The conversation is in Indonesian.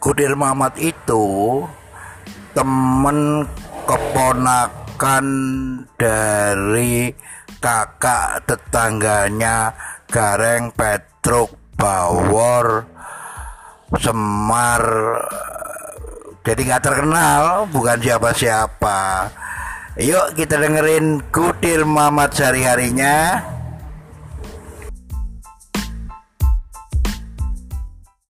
Kudir Mamat itu temen keponakan dari kakak tetangganya Gareng Petruk Bawor Semar. Jadi nggak terkenal bukan siapa-siapa. Yuk kita dengerin kudir Mamat sehari-harinya.